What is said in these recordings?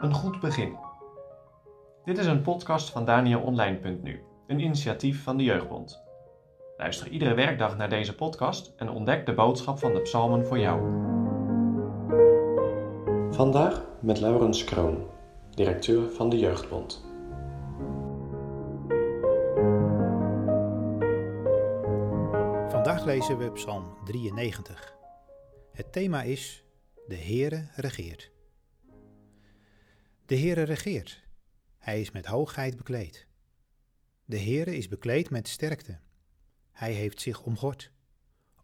Een goed begin. Dit is een podcast van DanielOnline.nu, een initiatief van de Jeugdbond. Luister iedere werkdag naar deze podcast en ontdek de boodschap van de psalmen voor jou. Vandaag met Laurens Kroon, directeur van de Jeugdbond. Vandaag lezen we Psalm 93. Het thema is De Heere regeert. De Heere regeert. Hij is met hoogheid bekleed. De Heere is bekleed met sterkte. Hij heeft zich omgord.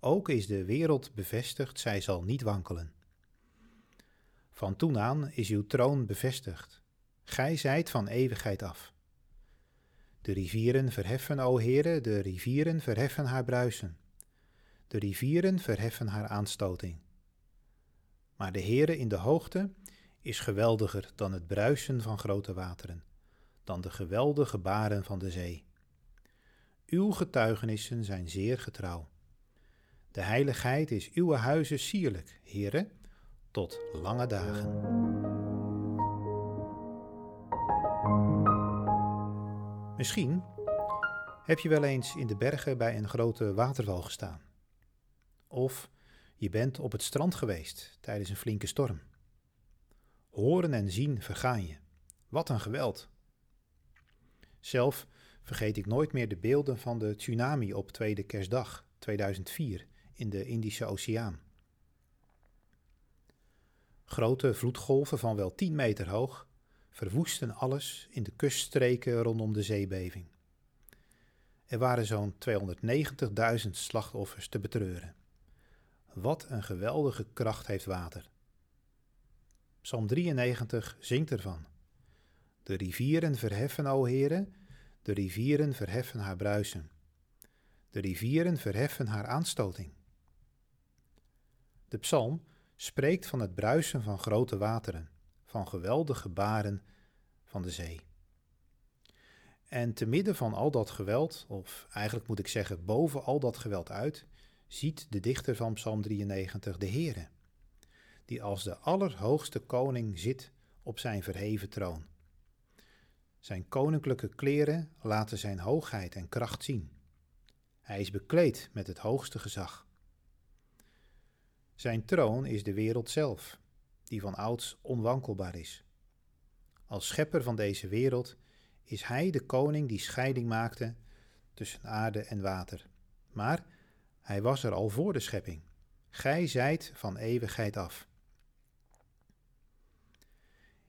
Ook is de wereld bevestigd, zij zal niet wankelen. Van toen aan is uw troon bevestigd. Gij zijt van eeuwigheid af. De rivieren verheffen, o Heere, de rivieren verheffen haar bruisen. De rivieren verheffen haar aanstoting. Maar de Heere in de hoogte is geweldiger dan het bruisen van grote wateren, dan de geweldige baren van de zee. Uw getuigenissen zijn zeer getrouw. De heiligheid is uw huizen sierlijk, Heere, tot lange dagen. Misschien heb je wel eens in de bergen bij een grote waterval gestaan. Of je bent op het strand geweest tijdens een flinke storm. Horen en zien vergaan je. Wat een geweld. Zelf vergeet ik nooit meer de beelden van de tsunami op tweede kerstdag 2004 in de Indische Oceaan. Grote vloedgolven van wel 10 meter hoog verwoesten alles in de kuststreken rondom de zeebeving. Er waren zo'n 290.000 slachtoffers te betreuren. Wat een geweldige kracht heeft water. Psalm 93 zingt ervan. De rivieren verheffen, o Heere, de rivieren verheffen haar bruisen. De rivieren verheffen haar aanstoting. De psalm spreekt van het bruisen van grote wateren, van geweldige baren van de zee. En te midden van al dat geweld, of eigenlijk moet ik zeggen boven al dat geweld uit, ziet de dichter van Psalm 93 de Heere, die als de allerhoogste koning zit op zijn verheven troon. Zijn koninklijke kleren laten zijn hoogheid en kracht zien. Hij is bekleed met het hoogste gezag. Zijn troon is de wereld zelf, die van ouds onwankelbaar is. Als schepper van deze wereld is hij de koning die scheiding maakte tussen aarde en water. Maar hij was er al voor de schepping. Gij zijt van eeuwigheid af.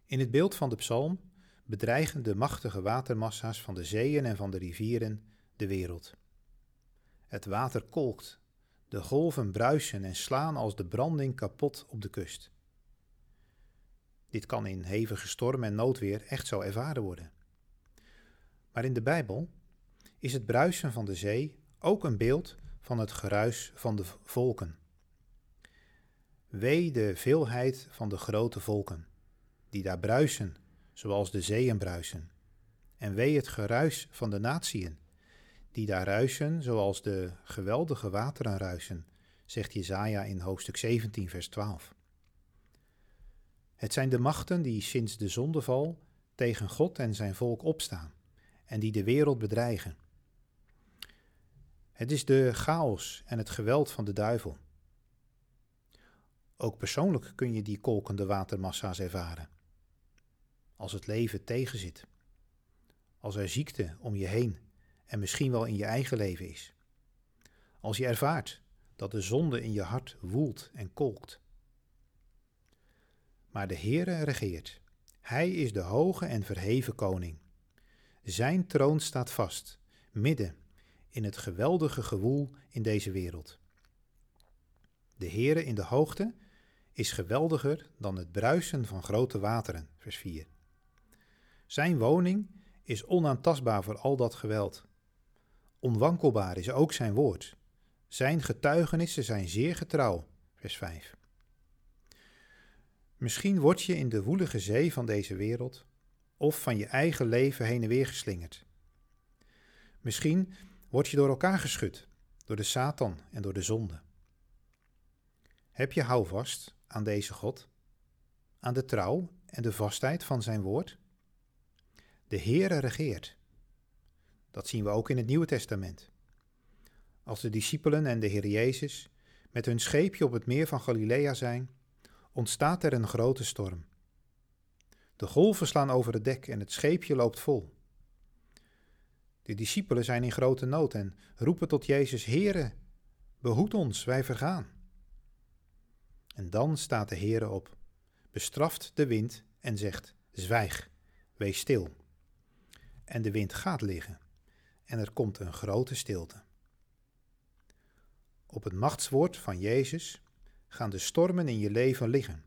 In het beeld van de psalm bedreigen de machtige watermassa's van de zeeën en van de rivieren de wereld. Het water kolkt, de golven bruisen en slaan als de branding kapot op de kust. Dit kan in hevige storm en noodweer echt zo ervaren worden. Maar in de Bijbel is het bruisen van de zee ook een beeld van het geruis van de volken. Wee de veelheid van de grote volken, die daar bruisen, zoals de zeeën bruisen. En wee het geruis van de natieën, die daar ruisen, zoals de geweldige wateren ruisen, zegt Jezaja in hoofdstuk 17, vers 12. Het zijn de machten die sinds de zondeval tegen God en zijn volk opstaan en die de wereld bedreigen. Het is de chaos en het geweld van de duivel. Ook persoonlijk kun je die kolkende watermassa's ervaren. Als het leven tegenzit. Als er ziekte om je heen en misschien wel in je eigen leven is. Als je ervaart dat de zonde in je hart woelt en kolkt. Maar de Heere regeert. Hij is de hoge en verheven koning. Zijn troon staat vast, midden in het geweldige gewoel in deze wereld. De Heere in de hoogte is geweldiger dan het bruisen van grote wateren, vers 4. Zijn woning is onaantastbaar voor al dat geweld. Onwankelbaar is ook zijn woord. Zijn getuigenissen zijn zeer getrouw, vers 5. Misschien word je in de woelige zee van deze wereld of van je eigen leven heen en weer geslingerd. Misschien word je door elkaar geschud, door de Satan en door de zonde. Heb je houvast aan deze God, aan de trouw en de vastheid van zijn woord? De Heere regeert. Dat zien we ook in het Nieuwe Testament. Als de discipelen en de Heer Jezus met hun scheepje op het meer van Galilea zijn, ontstaat er een grote storm. De golven slaan over het dek en het scheepje loopt vol. De discipelen zijn in grote nood en roepen tot Jezus: Heere, behoed ons, wij vergaan. En dan staat de Heere op, bestraft de wind en zegt: Zwijg, wees stil. En de wind gaat liggen en er komt een grote stilte. Op het machtswoord van Jezus gaan de stormen in je leven liggen,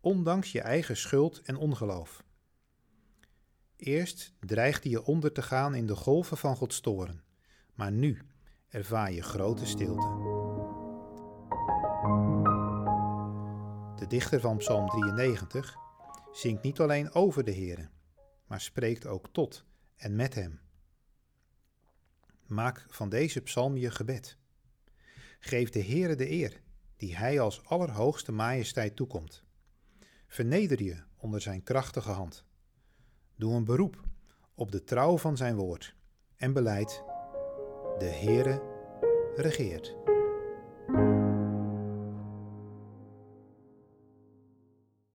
ondanks je eigen schuld en ongeloof. Eerst dreigde je onder te gaan in de golven van Gods toren, maar nu ervaar je grote stilte. De dichter van Psalm 93 zingt niet alleen over de Heere, maar spreekt ook tot en met Hem. Maak van deze psalm je gebed. Geef de Heere de eer die Hij als allerhoogste majesteit toekomt. Verneder je onder Zijn krachtige hand. Doe een beroep op de trouw van Zijn woord en beleid: De Heere regeert.